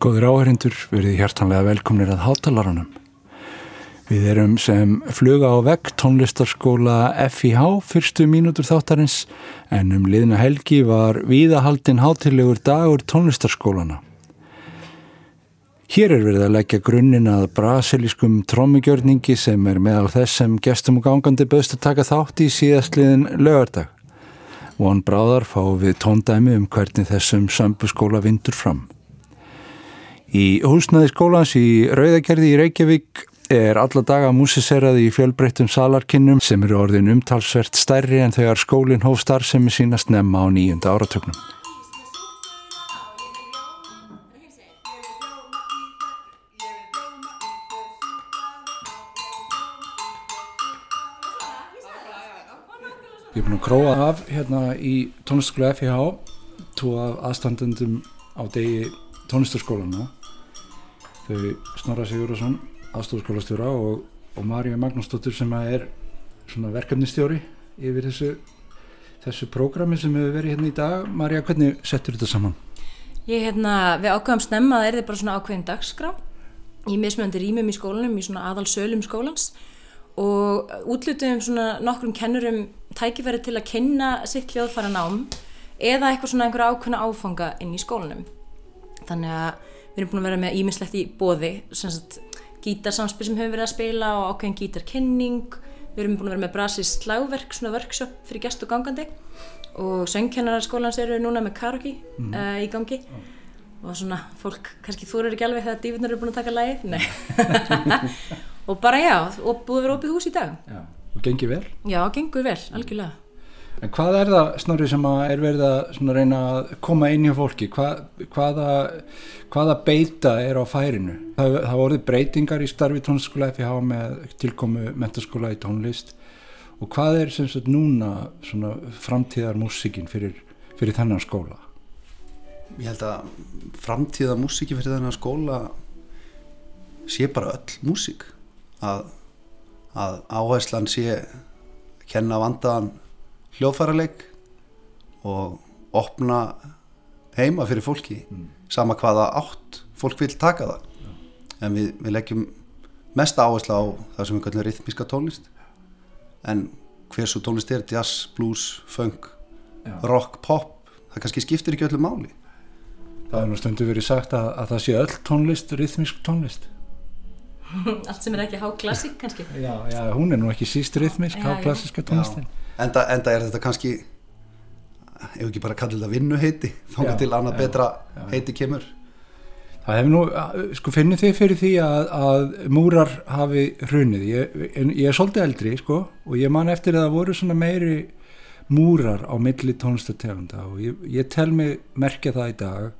Góður áherindur, verið hjartanlega velkomnir að hátalarunum. Við erum sem fluga á vegg tónlistarskóla FIH fyrstu mínútur þáttarins en um liðna helgi var víðahaldin hátilegur dagur tónlistarskólana. Hér er verið að leggja grunninn að brasilískum trómugjörningi sem er meðal þess sem gestum og gangandi böðst að taka þátt í síðastliðin lögardag. Von Bráðar fá við tóndæmi um hvernig þessum sambuskóla vindur fram. Í húsnaði skólans í Rauðagerði í Reykjavík er alla daga músiseraði í fjölbreyttum salarkinnum sem eru orðin umtalsvert stærri en þegar skólinn hóf starfsemi sína snemma á nýjunda áratögnum. Ég er búin að króa af hérna í tónlistaskóla FIH tvo af aðstandendum á degi tónlistarskólana þau Snorra Sigurðarsson aðstofskólastjóra og, og Marja Magnúsdóttir sem er verkefnistjóri yfir þessu þessu prógrami sem hefur verið hérna í dag Marja, hvernig settur þetta saman? Ég, hérna, við ákveðum snemma að það er bara svona ákveðin dagskrá í mismjöndi rýmum í skólanum, í svona aðal sölum skólans og útlutum svona nokkrum kennurum tækifæri til að kynna sitt hljóðfæra nám eða eitthvað svona einhverja ákveðna áfanga inn í skólanum þannig að við erum búin að vera með ímislegt í bóði gítarsamspil sem hefur verið að spila og ákveðin gítarkenning við erum búin að vera með Brasis slagverk svona workshop fyrir gæst og gangandi og söngkennararskólans eru núna með karaoke mm. uh, í gangi mm. og svona fólk kannski þúrir ekki alveg þegar dífurnar eru búin að taka lægi og bara já og búið að vera opið hús í dag já. og gengið vel? Já, gengið vel, algjörlega En hvað er það, Snorri, sem er verið að reyna að koma inn í fólki? Hvað, hvaða, hvaða beita er á færinu? Það, það voruð breytingar í starfi tónlistaskóla FIH með tilkomu mentaskóla í tónlist og hvað er sem sagt núna framtíðar músikin fyrir, fyrir þennan skóla? Ég held að framtíðar músikin fyrir þennan skóla sé bara öll músik að, að áherslan sé kenna vandaðan hljóðfærarleik og opna heima fyrir fólki. Mm. sama hvaða átt fólk vil taka það. Ja. en við, við leggjum mest áherslu á það sem við kallum rithmíska tónlist. En hversu tónlist er jazz, blues, funk ja. rock, pop það kannski skiptir ekki öllu máli. Það er nú stundu verið sagt að, að það sé öll tónlist rithmísk tónlist. Allt sem er ekki háklassík kannski. Já, já, hún er nú ekki síst rithmísk háklassíska tónlistin enda, enda er þetta kannski ef ekki bara kallið það vinnuheiti þá er til annað betra já. heiti kemur. Það hefur nú, sko finnir þið fyrir því að, að múrar hafi hrunið, ég, ég er svolítið eldri sko og ég man eftir að það voru svona meiri múrar á milli tónlistategunda og ég, ég tel mig merkja það í dag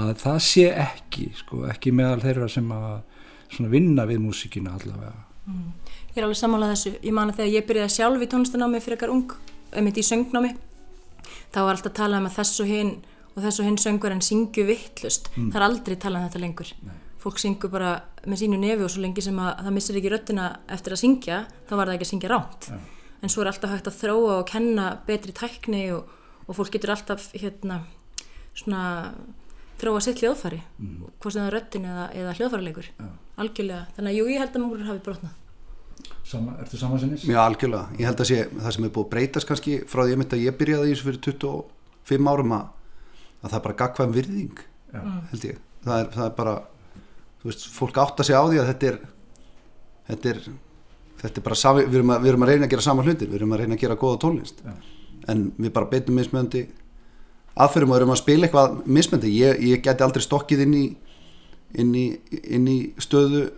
að það sé ekki sko, ekki meðal þeirra sem að vinna við músikina allavega. Mm ég er alveg sammálað þessu, ég man að þegar ég byrjaði sjálf í tónlistanámi fyrir ekkar ung einmitt í söngnámi, þá var alltaf að tala um að þess og hinn og þess og hinn söngur en syngju vittlust mm. það er aldrei talað um þetta lengur Nei. fólk syngur bara með sínu nefi og svo lengi sem að það missir ekki röttina eftir að syngja þá var það ekki að syngja ránt ja. en svo er alltaf hægt að þróa og kenna betri tækni og, og fólk getur alltaf hérna svona þróa sitt hljóðfari mm. hvort sem það er röttin eða, eða hljóðfarilegur ja. algjörlega, þannig að jú ég held að múrur hafi brotnað Sama, ertu samansinnis? Já, algjörlega. Ég held að sé, það sem er búið að breytast kannski frá því að ég byrjaði í þessu fyrir 25 árum að, að það er bara gagkvæm virðing, Já. held ég. Það er, það er bara, þú veist, fólk átt að segja á því að þetta er, þetta er, þetta er bara, sami, við, erum að, við erum að reyna að gera sama hlutir, við erum að reyna að gera goða tónlist. Já. En við bara beitum mismöndi aðferðum og erum að spila eitthvað mismöndi. Ég, ég geti aldrei stokkið inn í, inn í, inn í stöðu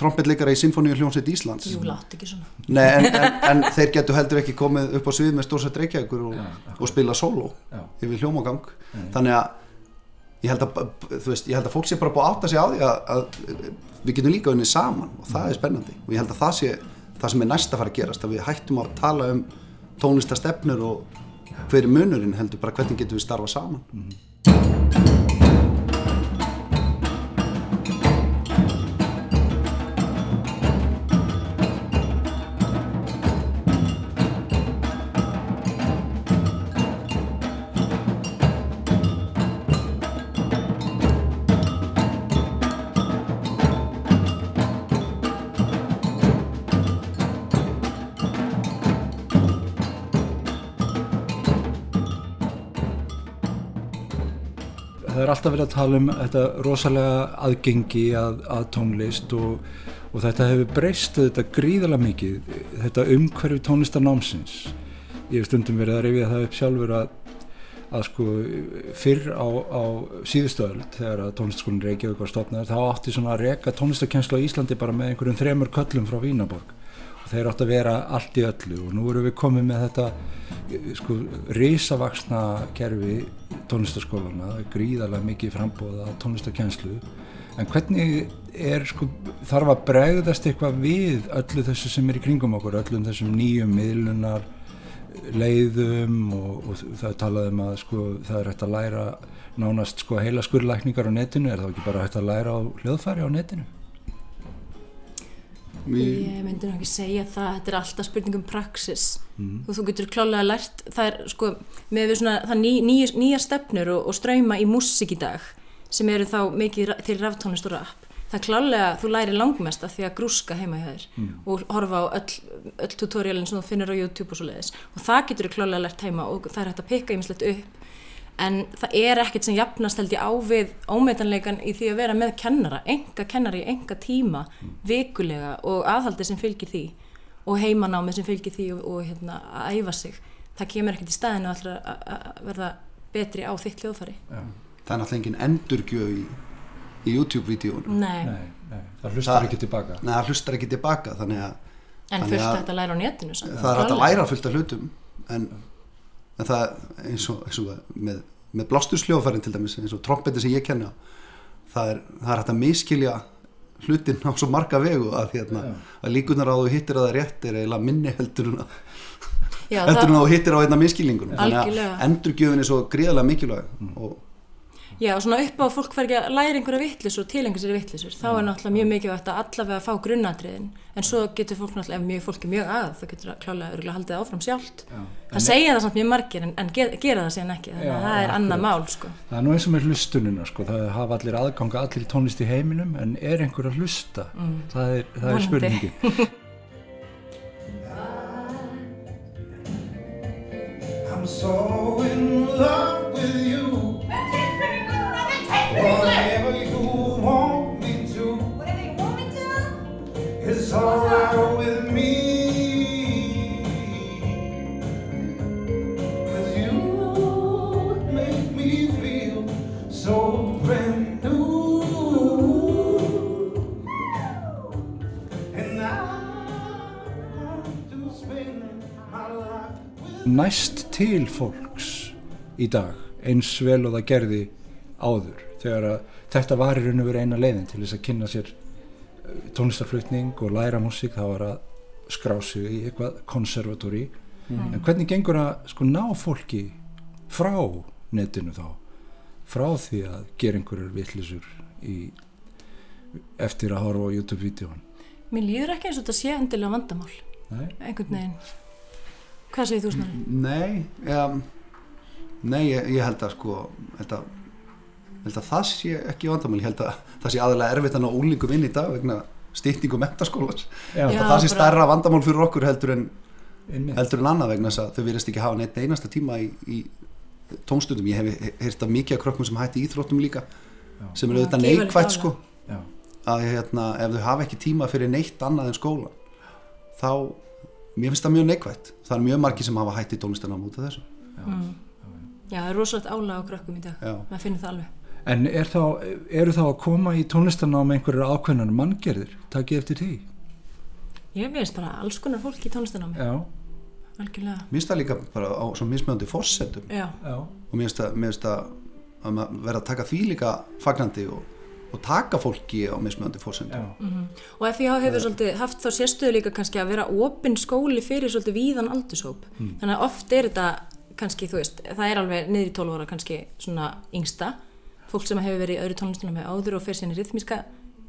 trombetleikara í Sinfoníu hljómsveit Íslands Jú, látt ekki svona Nei, en, en, en þeir getur heldur ekki komið upp á svið með stórsett reykjagur og, og spila solo Já. yfir hljómagang Nei. þannig að ég held að, veist, ég held að fólk sé bara búið að segja á því að, að við getum líka unnið saman og það er spennandi og ég held að það sé það sem er næst að fara að gerast að við hættum að tala um tónlistastefnur og hverju munurinn heldur bara hvernig getum við starfa saman mm -hmm. Alltaf verið að tala um þetta rosalega aðgengi að, að tónlist og, og þetta hefur breyst þetta gríðarlega mikið, þetta umhverfi tónlistarnámsins. Ég hef stundum verið að rifja það upp sjálfur að, að sko fyrr á, á síðustöðöld þegar að tónlistaskólinn Reykjavík var stopnaður þá átti svona að reka tónlistarkenslu á Íslandi bara með einhverjum þremur köllum frá Vínaborg þeir átt að vera allt í öllu og nú erum við komið með þetta sko risavaksna kerfi tónlistaskólana, gríðarlega mikið frambóða tónlistakenslu en hvernig er sko þarf að bregðast eitthvað við öllu þessu sem er í kringum okkur, öllum þessum nýjum miðlunar leiðum og, og það talaði um að sko það er hægt að læra nánast sko heila skurðlækningar á netinu, er það ekki bara hægt að læra á hljóðfæri á netinu? Ég myndi nú ekki segja það, þetta er alltaf spurningum praxis mm. og þú getur klálega lært, það er sko með svona það ný, ný, nýja stefnur og, og ströyma í músík í dag sem eru þá mikið til raftónist og rap það er klálega, þú læri langmest af því að grúska heima í þær mm. og horfa á öll, öll tutorialin sem þú finnir á YouTube og svo leiðis og það getur þú klálega lært heima og það er hægt að pikka ímislegt upp en það er ekkert sem jafnast held ég á við ómeitanleikan í því að vera með kennara, enga kennara í enga tíma vikulega og aðhaldi sem fylgir því og heimanámi sem fylgir því og, og hérna, að æfa sig það kemur ekkert í staðinu alltaf að verða betri á þitt hljóðfari Já. Það er náttúrulega engin endurgjöf í, í YouTube-vídeónu Nei. Nei, nei, það hlustar ekki tilbaka Nei, það hlustar ekki tilbaka þannig að En fullt að þetta læra á netinu samt, Það er að klálega. læra fullt af hlutum en, en það eins og, eins og með, með blástursljóðfærin til dæmis eins og trompeti sem ég kenna það er, það er hægt að miskilja hlutin á svo marga vegu að, hérna, að líkunar á þú hittir að það rétt er eiginlega minni heldur en að heldur en að þú hittir á einna miskilningun þannig að endurgjöfin er svo gríðarlega mikilvæg og Já, og svona upp á að fólk fær ekki að læra einhverja vittlisur og tilenga sér vittlisur, þá er náttúrulega mjög mikilvægt að allavega fá grunnatriðin, en svo getur fólk náttúrulega, ef mjög fólk er mjög að, það getur klálega örgulega haldið áfram sjálft. Það segja það samt mjög margir, en, en ge- gera það síðan ekki, þannig Já, að það er annað mál, sko. Það er nú eins og með hlustununa sko, það hafa allir aðganga allir tónlist í heiminum en er einhver að hlusta? Það er, það er spurningi. I'm so in love with you. Whatever you want me to, it's alright with me. 'Cause you make me feel so brand new. And I want to spend my life with Næst til fólks í dag eins vel og það gerði áður þegar að þetta var í raun og veru eina leiðin til þess að kynna sér eh, tónlistarflutning og læra músík það var að skrá sig í eitthvað konservatóri en hvernig gengur að sko ná fólki frá netinu þá frá því að gera einhverjar vitlisur í eftir að horfa á YouTube-vídeóan Mér líður ekki eins og þetta sé endilega vandamál, Nei? einhvern veginn. Hvað segir þú snarri? Nei, ja, nei ég, ég held að sko held að, held að það sé ekki vandamál, ég held að það sé aðalega erfitt að ná úlingum inn í dag vegna stýtningu mentaskólas Já, Já. að það sé stærra vandamál fyrir okkur heldur en, einmitt. heldur en annað vegna þess að þau virðist ekki hafa neitt einasta tíma í, í tónstundum, ég hef heyrt af mikið af krökkum sem hætti í íþróttum líka sem er Já, auðvitað neikvægt sko. Já. að hérna, ef þau hafa ekki tíma fyrir neitt annað en skóla þá, mér finnst það mjög neikvægt það er mjög margi sem hafa hætti tónlistarnám út af þessu. Já, það er rosalegt álag á krökkum í dag, Já. maður finnur það alveg. En er þá, eru þá að koma í tónlistarnám einhverjar ákveðnar manngerðir? Takk ég eftir því? Ég veist bara alls konar fólk í tónlistanámi, Já, algjörlega. mér finnst það líka bara á svo mismjöndi já, og mér finnst það, að verða að taka því líka fagnandi og, og taka fólki á mismjöndi fórsendum já, og FIH hefur svolítið haft þá sérstöðu líka kannski að vera opinn skóli fyrir svolítið víðan aldurshóp. Þannig að oft er þetta kannski, þú veist, það er alveg niður í 12 ára kannski svona yngsta, fólk sem hefur verið í öðru tónlistunum með áður og fyrir sinni rithmíska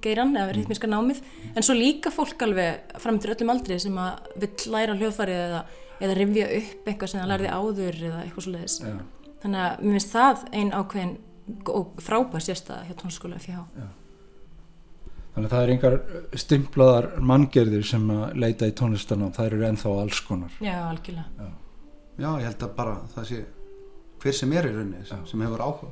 geiran eða rithmíska námið, en svo líka fólk alveg fram til öllum aldrei sem að vill læra hljóðfæri eða, eða rifja upp eitthvað sem það lærði áður eða eitthvað svo leiðis. já. Þannig að mér finnst það ein ákveðin og frábær sérstæða hjá tónskóla FIH. Þannig að það er einhver stimplaðar manngerðir sem að leita í tónlistarnám, það eru ennþá alls konar. Já, algjörlega. já, ég held að bara það sé hver sem er í rauninni sem, sem hefur áhuga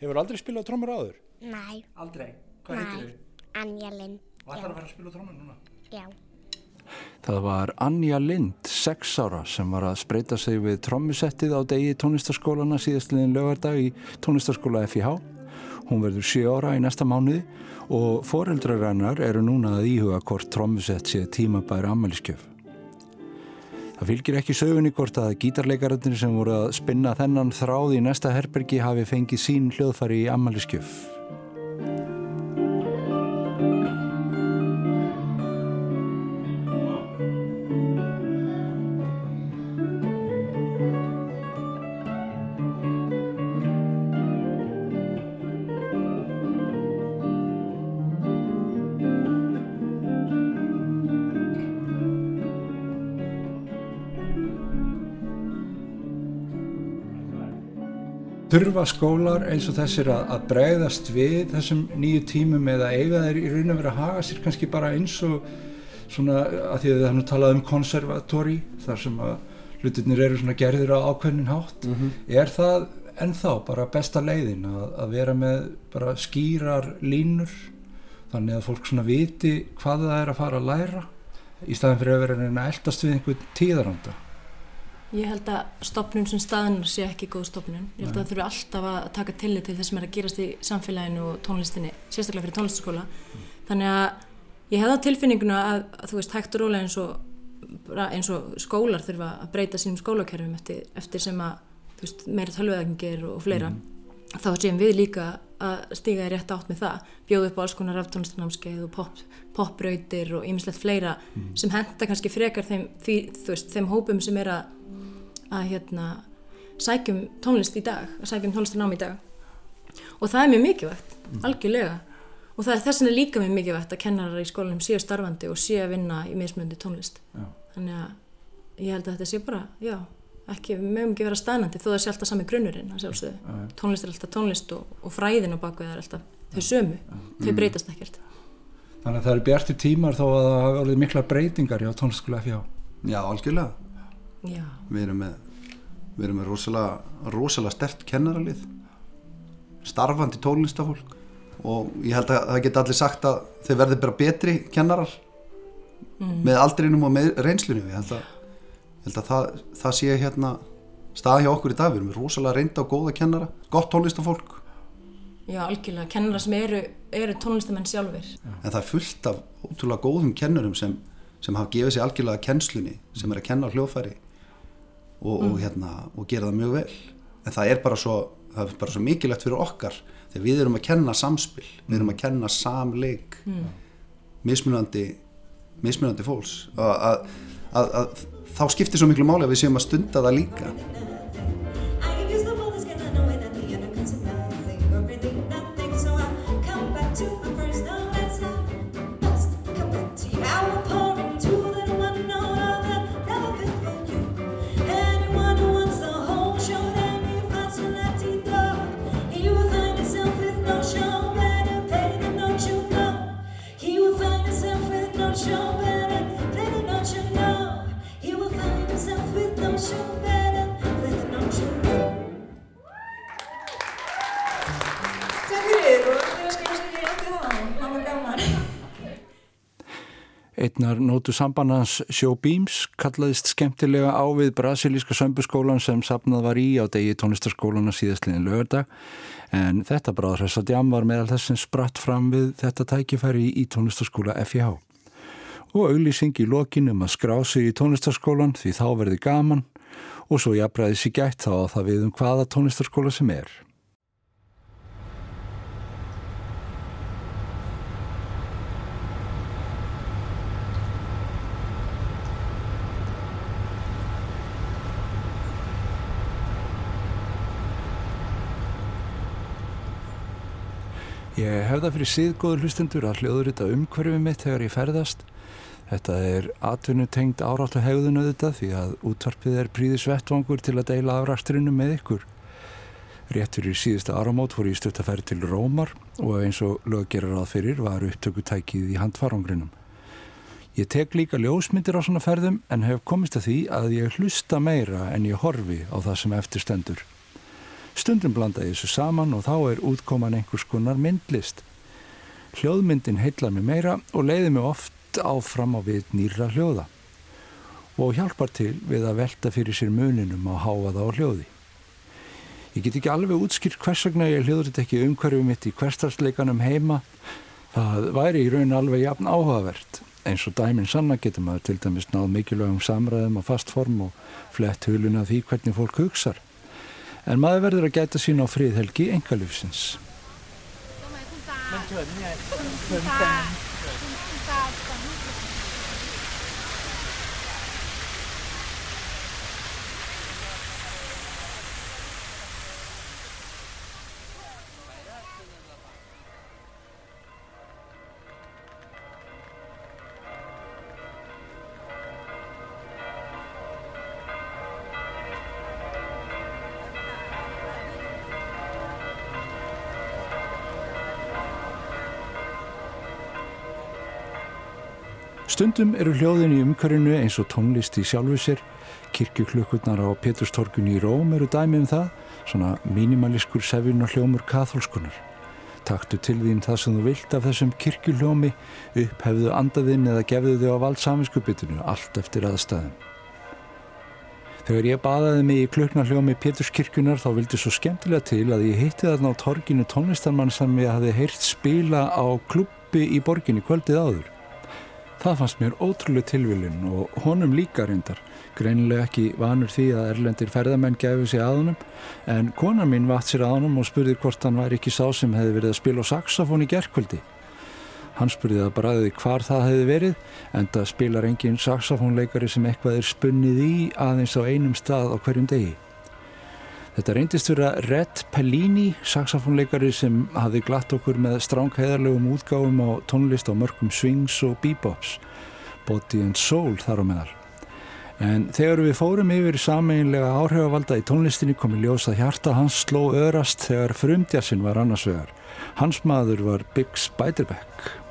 Hefur aldrei spilað trómur áður? Nei, Aldrei. Hvað heitir þið? Anja Lind. Og ætlar að fara að spila trómur núna? Já, Það var Anja Lind, 6 ára, sem var að spreita sig við trommusettið á degi tónlistaskólana síðastliðin lögardag í tónlistaskóla FIH. Hún verður 7 ára í næsta mánuði og foreldrar hennar eru núna að íhuga hvort trommusett sé tímabæri ammæliskjöf. Það fylgir ekki sögunni hvort að gítarleikararnir sem voru að spinna þennan þráð í næsta herbergi hafi fengið sín hljóðfari í ammæliskjöf. Þurfa skólar eins og þessir að, að bregðast við þessum nýju tímum eða eiga þeir í raun og verið að haga sér kannski bara eins og svona að því að það er nú talað um konservatóri þar sem að hlutirnir eru svona gerðir á ákveðnin hátt er það ennþá bara besta leiðin að, að vera með bara skýrar línur þannig að fólk svona viti hvað það er að fara að læra í staðin fyrir að vera reyna að eldast við einhvern tíðaranda Ég held að stopnun sem staðinar sé ekki góð stopnun. Ég held að það þurfi alltaf að taka tillit til þess sem er að gerast í samfélaginu og tónlistinni, sérstaklega fyrir tónlistaskóla. Þannig að ég hefði á tilfinninguna að, að þú veist hægt og rólega eins og, eins og skólar þurfa að breyta sínum skólakerfum eftir, eftir sem að þú veist, meira tölveðangir og fleira. Þá séum við líka að stíga í rétt átt með það, bjóða upp á alls konar raftónlistanámskeið og pop, popbrautir og ýmislegt fleira sem henda kannski frekar þeim, því, þú veist, þeim hópum sem er að að hérna sækjum tónlist í dag, að sækjum tónlistinám í dag. Og það er mjög mikilvægt algjörlega. Og það er þess vegna líka mjög mikilvægt að kennarar í skólanum séu starfandi og séu að vinna í mismöndi tónlist. Já. þannig að ég held að þetta sé bara já, ekki, við mögum ekki vera staðnandi þó það sé alltaf sami grunnurinn tónlist er alltaf tónlist og, og fræðin á bakveð er alltaf þau sömu, þau breytast ekkert. Þannig að það eru bjartir tímar þó að það hafa orðið mikla breytingar hjá tónlistaskóla FIH. Já, algjörlega við erum með, við erum með rosalega, rosalega stert kennaralið starfandi tónlistafólk og ég held að það geta allir sagt að þeir verði bara betri kennarar með aldrinum og með reynslunum ég held að, ég held að það, það sé hérna stað hjá okkur í dag, við erum rosalega reynda og góða kennara, gott tónlistafólk. Já, algjörlega. Kennarar sem eru, eru tónlistamenn sjálfur en það er fullt af ótrúlega góðum kennurum sem, sem hafa gefið sér algjörlega kennslunni sem er að kenna hljóðfæri og, og, hérna, og gera það mjög vel. En það er bara svo, er bara svo mikilvægt fyrir okkar þegar við erum að kenna samspil við erum að kenna samleik mismunandi mismunandi fólks. Að, að, að, að þá skiptir svo miklu máli að við séum að stunda það líka Fyrir og ég skal segja ég átti það, það var gaman. Einnar nótu sambandans Sjó Beams kallaðist skemmtilega á við brasilíska sömbuskólan sem sapnað var í á degi tónlistarskólana síðastliðin lögardag en þetta bráðhressa djam var meðal þess sem spratt fram við þetta tækifæri í tónlistarskóla FIH. Og auglýsing í lokin um að skrá sig í tónlistarskólan því þá verði gaman og svo jafnræði sér gætt þá að það við um hvaða tónlistarskóla sem er. Ég hef það fyrir síðgóður hlustendur að hljóður þetta umhverfið mitt þegar ég ferðast. Þetta er atvinnutengt áráttu hegðun auðvitað því að útvarpið er príðis vettvangur til að deila afrækturinu með ykkur. Rétt fyrir síðustu áramót fór ég stutt að ferð til Rómar og eins og löggerar að fyrir var upptökutækið í handfarangrinum. Ég tek líka ljósmyndir á svona ferðum en hef komist að því að ég hlusta meira en ég horfi á það sem eftir stendur. Stundum blanda ég þessu saman og þá er útkoman einhvers konar myndlist. Hljóðmyndin heillar mig meira og leiði mig oft áfram á við nýra hljóða og hjálpar til við að velta fyrir sér muninum á háaða og hljóði. Ég get ekki alveg útskýrt hvers vegna ég hljóður þetta ekki umhverfið mitt í hverstarsleikanum heima. Það væri í raun alveg jafn áhugavert. Eins og dæminn sanna getur maður til dæmis náð mikilvægum samræðum á fast form og flett huluna því hvernig fólk hugsar. En maður verður að gæta sín á friðhelgi engalufsins. Stundum eru hljóðin í umhverfinu eins og tónlist í sjálfu sér. Kirkjuklukkurnar á Péturstorkunni í Róm eru dæmi um það, svona mínimalískur sefin og hljómur katholskunar. Taktu til þín það sem þú vilt af þessum kirkjuhljómi, upphefðu andaðinn eða gefðu þig á vald saminskupitinu, allt eftir aðstæðum. Þegar ég baðaði mig í kluknarhljómi Péturskirkjunar þá vildi svo skemmtilega til að ég hitti þarna á torginu tónlistarmann sem ég hafði heyrt spila á klubbi í borginni kvöldið áður. Það fannst mér ótrúlega tilvilin og honum líka reyndar. Greinilega ekki vanur því að erlendir ferðamenn gefi sig að honum en konar mín vatt sér að honum og spurði hvort hann væri ekki sá sem hefði verið að spila á saxofón í gerkvöldi. Hann spurði að bræði hvar það hefði verið en það spilar engin saxofónleikari sem eitthvað er spunnið í aðeins á einum stað á hverjum degi. Þetta reyndist vera Red Pellini, saxofónleikari sem hafði glatt okkur með stránkæðarlegum útgáfum á tónlist á mörgum swings og bebops, body and soul þar á meðal. En þegar við fórum yfir sameinlega áhrifavalda í tónlistinni kom í ljós að hjarta hans sló örast þegar frumdjassin var annars vegar. Hans maður var Big Spiderback.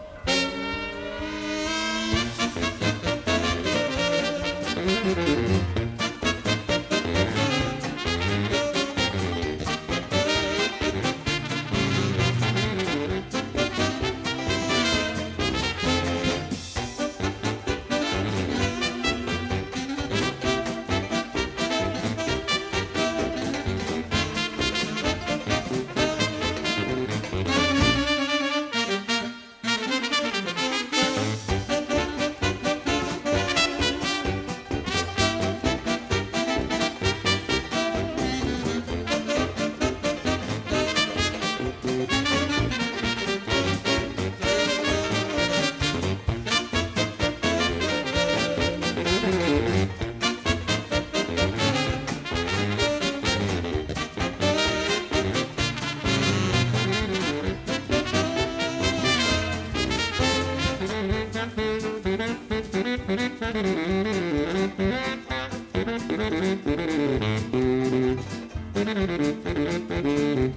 Thank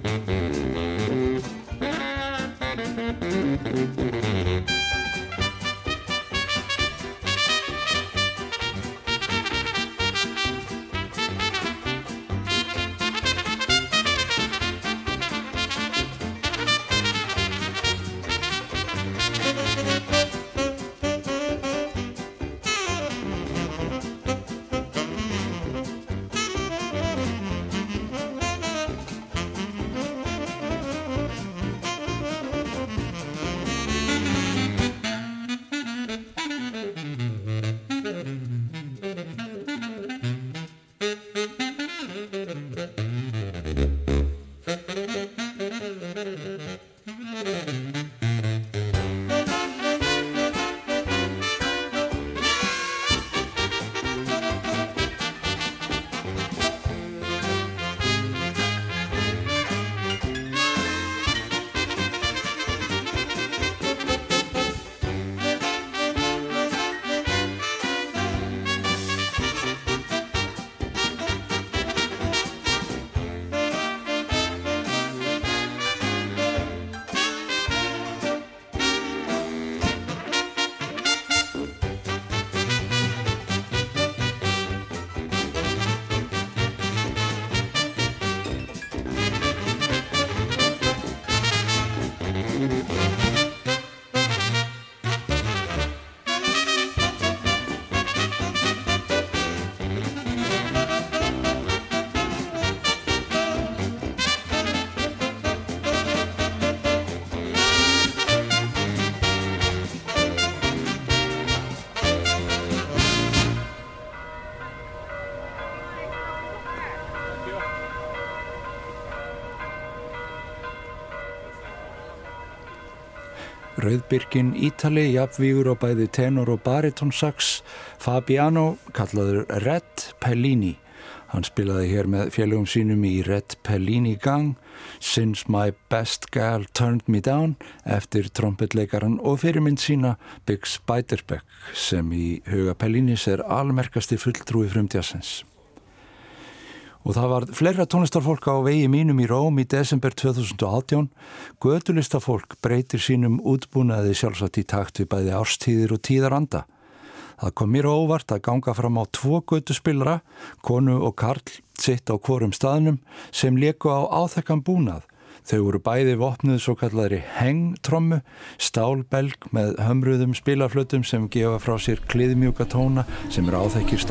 you. Rauðbyrkin Ítali, jafnvígur á bæði tenor og baritonssax, Fabiano, kallaður Red Pellini. Hann spilaði hér með félögum sínum í Red Pellini Gang, Since My Best Gal Turned Me Down, eftir trompetleikaran og fyrirmynd sína Biggs Beiderbecke, sem í huga Pellinis er almerkasti fulltrúi frumtjassins. Og það var fleira tónlistarfólk á vegi mínum í Róm í desember 2018. Götulistafólk breytir sínum útbúnaði sjálfsagt í takt við bæði árstíðir og tíðaranda. Það kom mér óvart að ganga fram á tvo götuspillara, konu og karl, sitt á hvorum staðnum sem leku á áþekkan búnað. Þau voru bæði vopnuð svo kallari hengtrommu, stálbelg með hömruðum spilaflötum sem gefa frá sér kliðmjúka tóna sem er áþekkir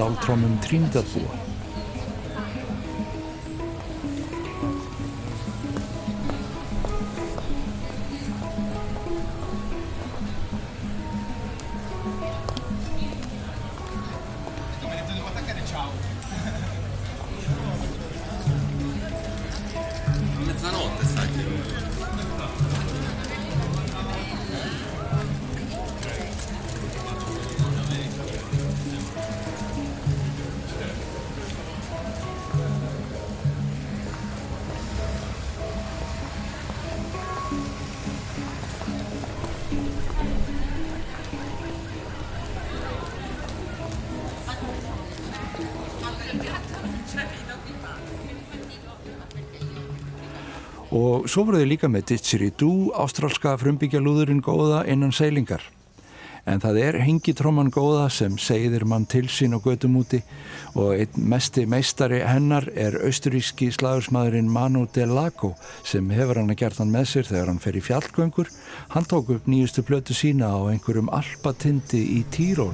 Ciao. Mezzanotte, sai che... Og svo voru þau líka með Didgeridoo, ástrálska frumbyggjalúðurinn góða innan seilingar. En það er hengitróman góða sem segðir mann til sín á götum úti og einn mesti meistari hennar er austuríski slagursmaðurinn Manu Delago sem hefur hann að gert hann með sér þegar hann fer í fjallgöngur. Hann tók upp nýjustu plötu sína á einhverjum alpatindi í Tíról.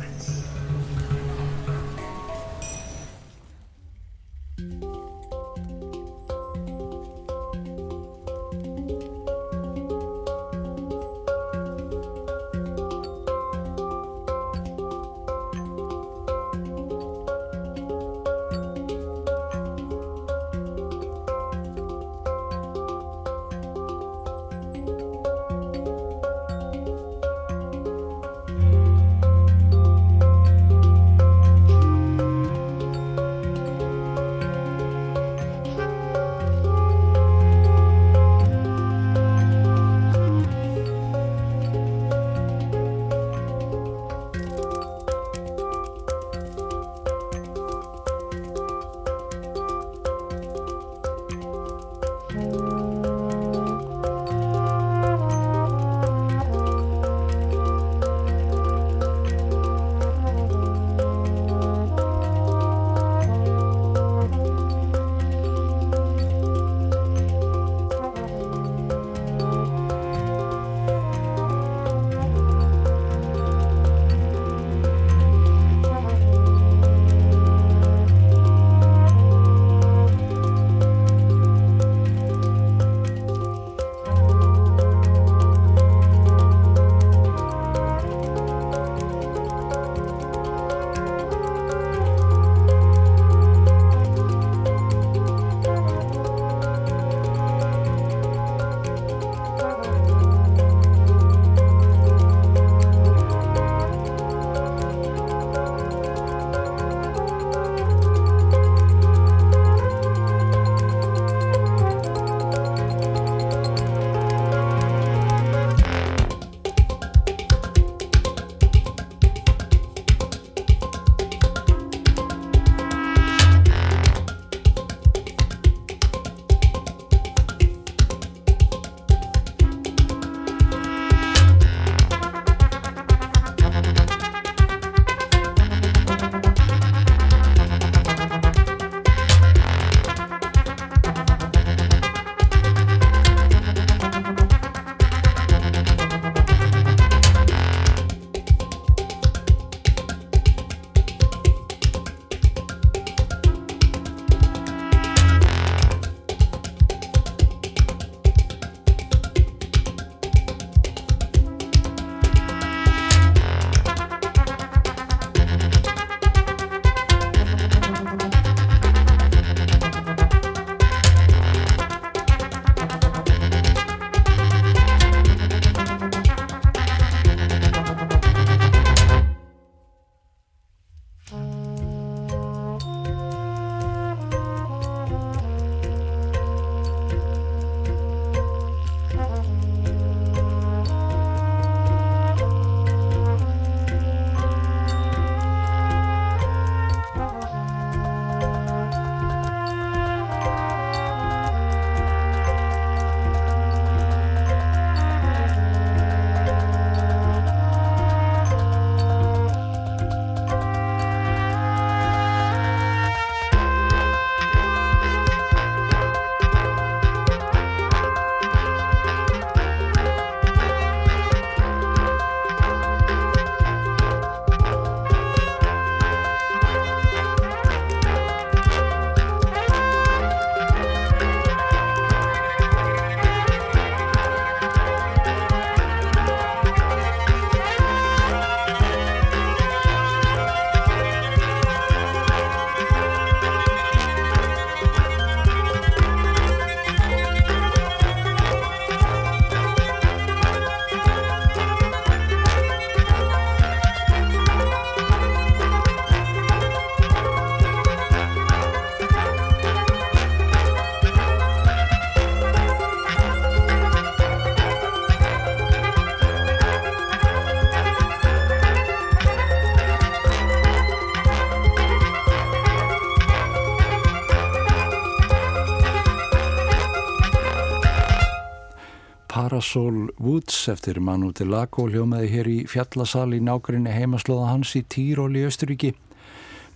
Soul Woods eftir Manu Delago hljómaði hér í fjallasal í nákværinni heimaslóða hans í Týról í Östuríki.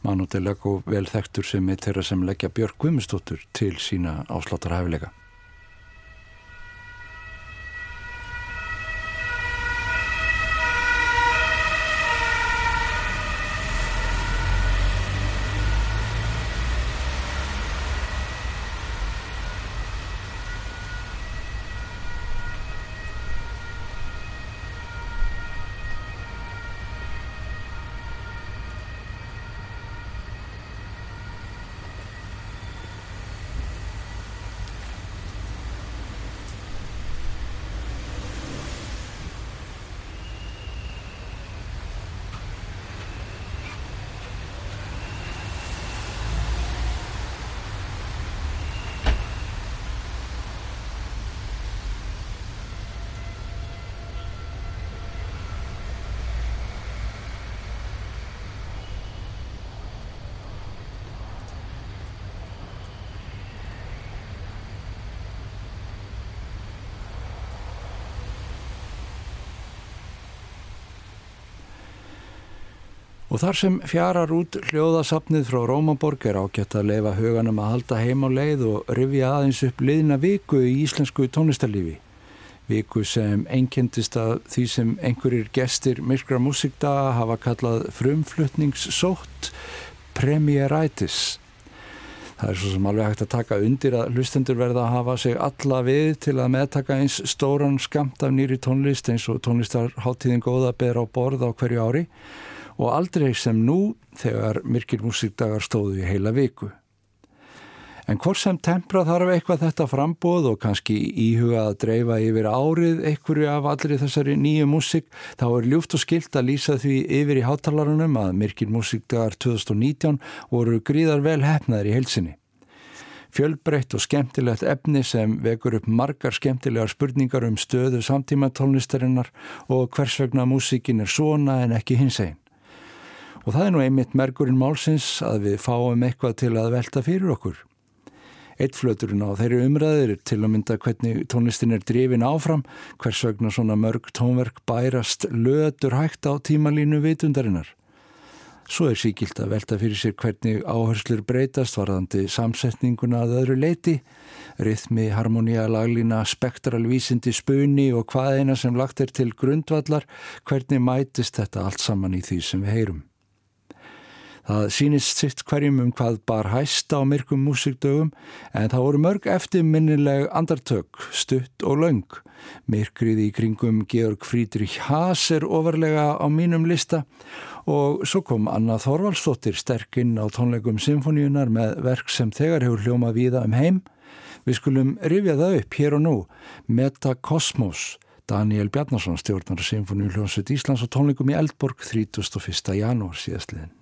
Manu Delago vel þekktur sem er þeirra sem leggja Björk Guðmustóttur til sína ásláttar Og þar sem fjarar út hljóðasafnið frá Rómaborg er ágætt að leifa huganum að halda heim á leið og rifja aðeins upp liðna viku í íslensku tónlistarlífi. Viku sem einkendist að því sem einhverjir gestir myrkra músikdaga hafa kallað frumflutningssótt premieritis. Það er svo sem alveg hægt að taka undir að hlustendur verða að hafa sig alla við til að meðtaka eins stóran skamt af nýri tónlist eins og tónlistarháttíðin góða ber á borð á hverju ári og aldrei sem nú þegar myrkir músikdagar stóðu í heila viku. En hvort sem tempra þarf eitthvað þetta frambóð og kannski íhuga að dreifa yfir árið einhverju af allri þessari nýju músik, þá er ljúft og skilt að lýsa því yfir í hátalarunum að myrkir músikdagar 2019 voru gríðar vel hefnaðir í heilsinni. Fjölbreytt og skemmtilegt efni sem vekur upp margar skemmtilegar spurningar um stöðu samtíma tónlistarinnar og hvers vegna músikin er svona en ekki hins einn. Og það er nú einmitt merkurinn málsins að við fáum eitthvað til að velta fyrir okkur. Eitt flöturinn á þeirri umræðir er til að mynda hvernig tónlistin er drifin áfram, hvers vegna svona mörg tónverk bærast lötur hægt á tímalínu vitundarinnar. Svo er síkilt að velta fyrir sér hvernig áherslur breytast varðandi samsetninguna að öðru leiti, rithmi, harmoníja, laglína, spektralvísindi, spunni og hvað eina sem lagt er til grundvallar, hvernig mætist þetta allt saman í því sem við heyrum. Það sýnist sitt hverjum um hvað bar hæsta á myrkum músikdögum en það voru mörg eftirminnileg andartök, stutt og laung. Myrkrið í kringum Georg Friedrich Haas er ofarlega á mínum lista og svo kom Anna Þorvaldsdóttir sterkinn á tónleikum symfóníunar með verk sem þegar hefur hljómað víða um heim. Við skulum rifja það upp hér og nú. Metakosmos. Daniel Bjarnason stjórnar Symfóníu hljómsveit Íslands og tónleikum í Eldborg 31. janúar síðastliðin.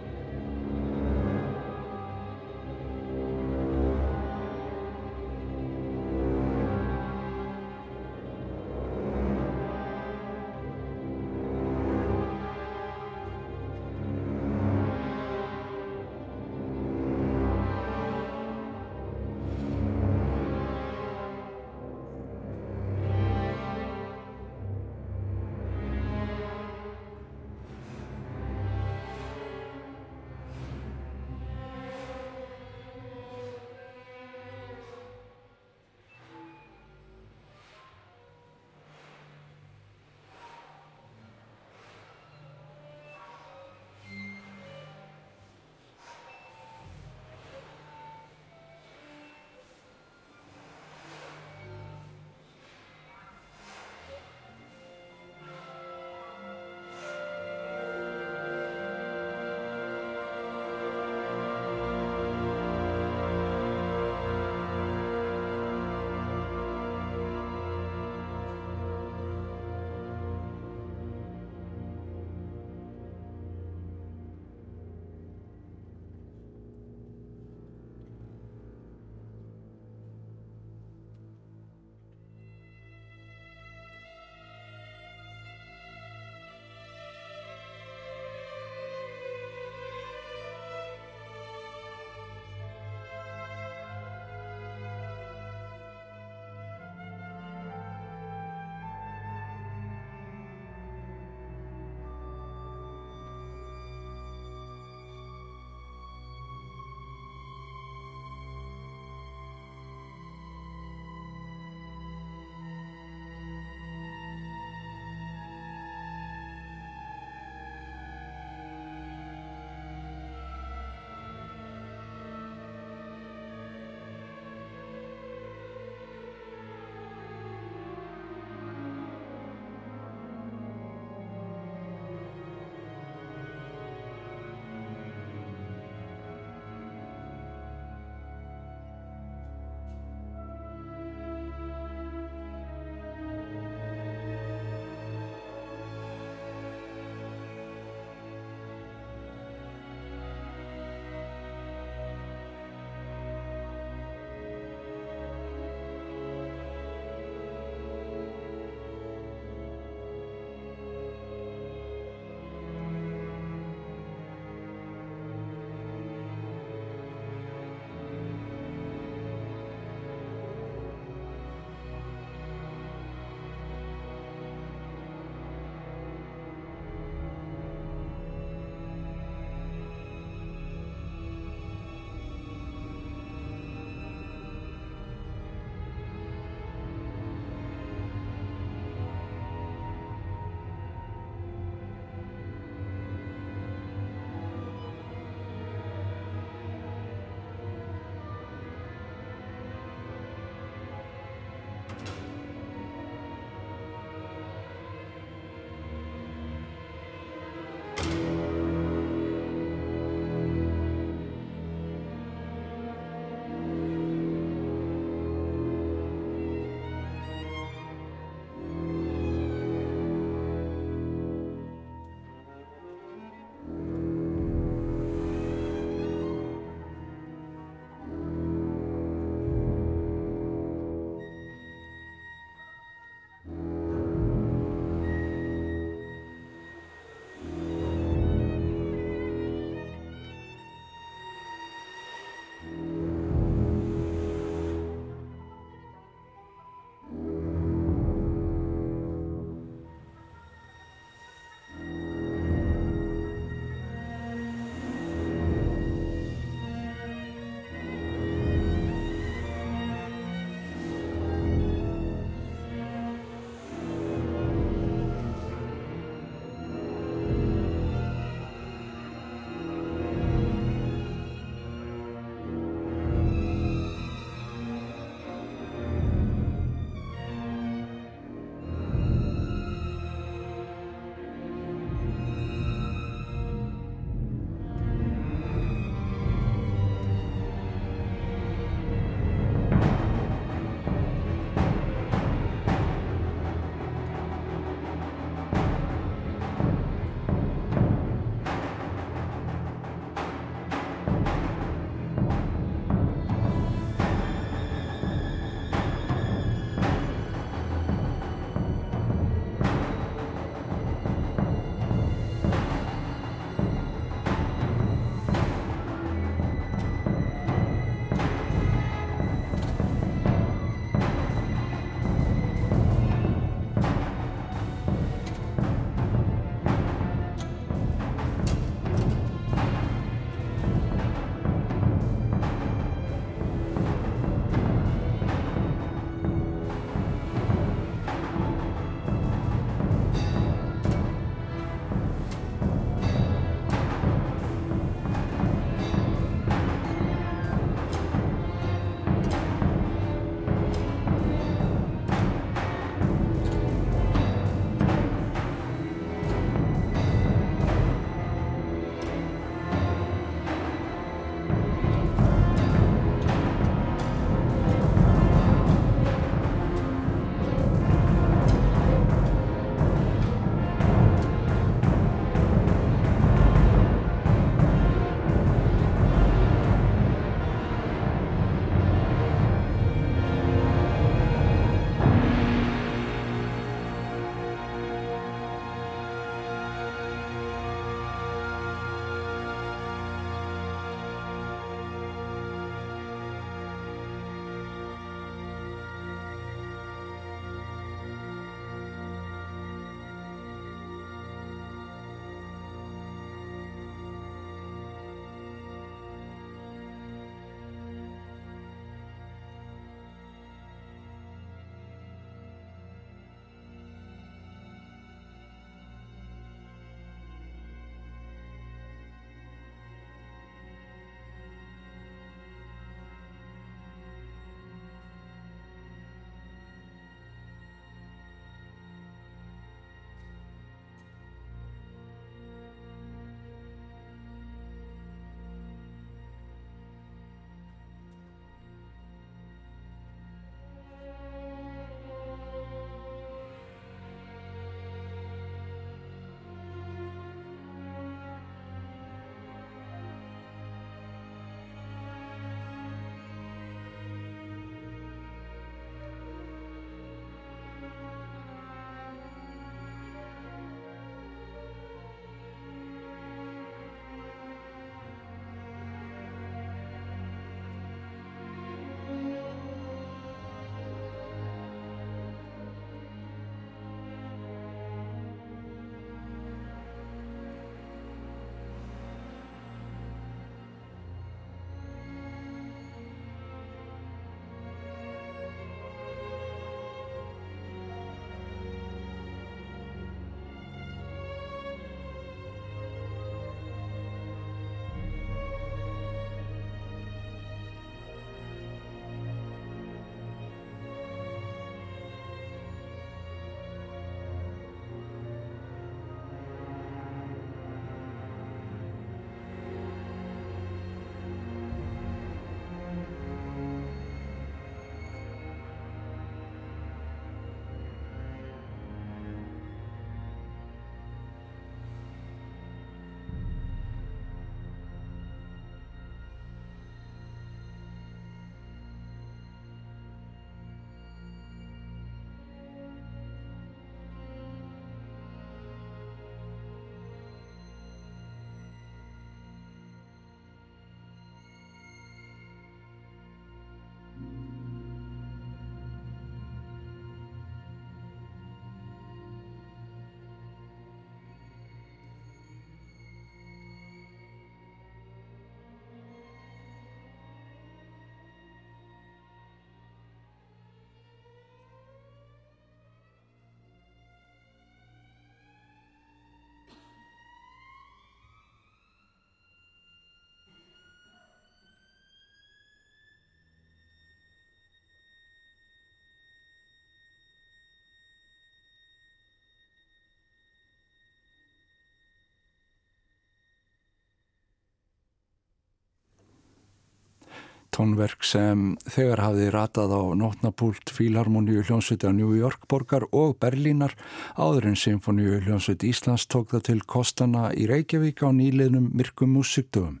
Tónverk sem þegar hafði ratað á nótnapúlt Fílharmoníu hljónsviti á New York borgar og Berlínar áður en Sinfoníu hljónsviti Íslands tók það til kostana í Reykjavík á nýliðnum myrkum músikdöfum.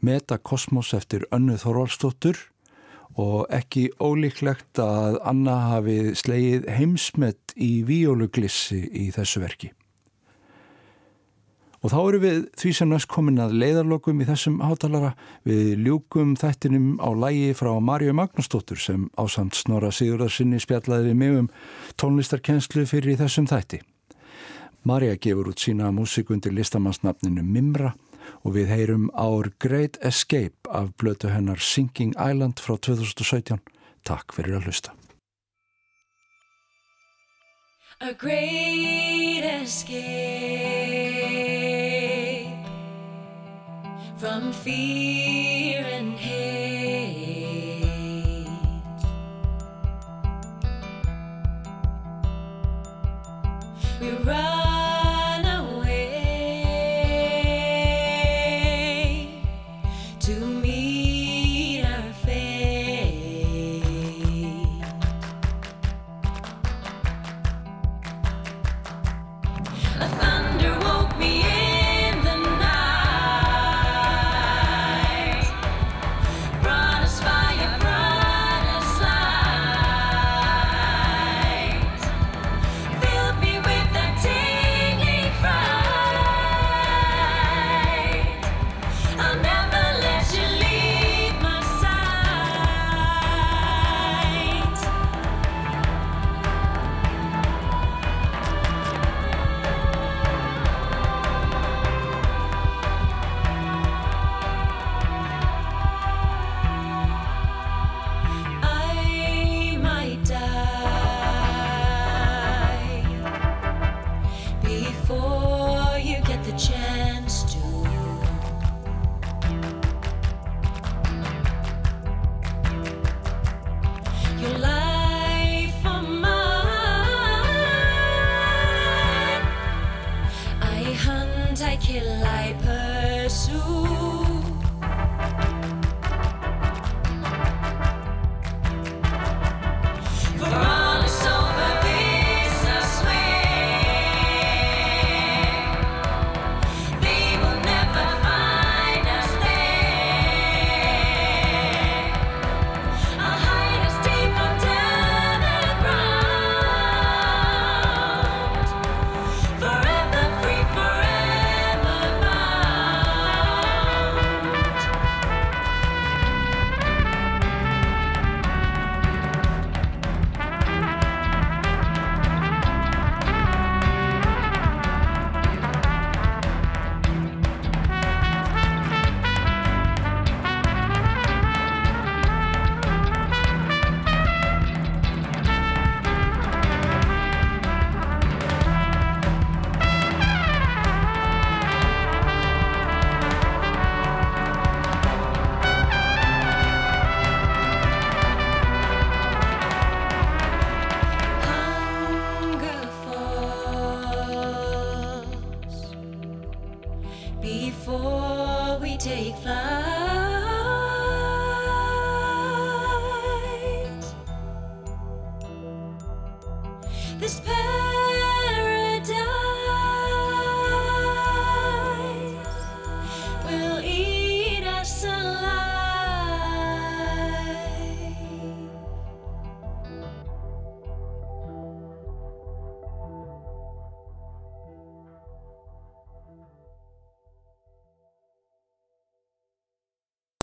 Meta Kosmos eftir Önnu Þorvaldsdóttur og ekki ólíklegt að Anna hafi slegið heimsmet í víóluglissi í þessu verki. Og þá eru við því sem næst komin að leiðarlokum í þessum hátalara við ljúkum þættinum á lægi frá Marju Magnúsdóttur sem ásamt Snorra Sigurðarsinni spjallaði við mig um tónlistarkenslu fyrir þessum þætti. Marja gefur út sína músik undir listamannsnafninu Mimra og við heyrum Our Great Escape af blötu hennar Sinking Island frá 2017. Takk fyrir að hlusta. A great escape from fear and hate. We run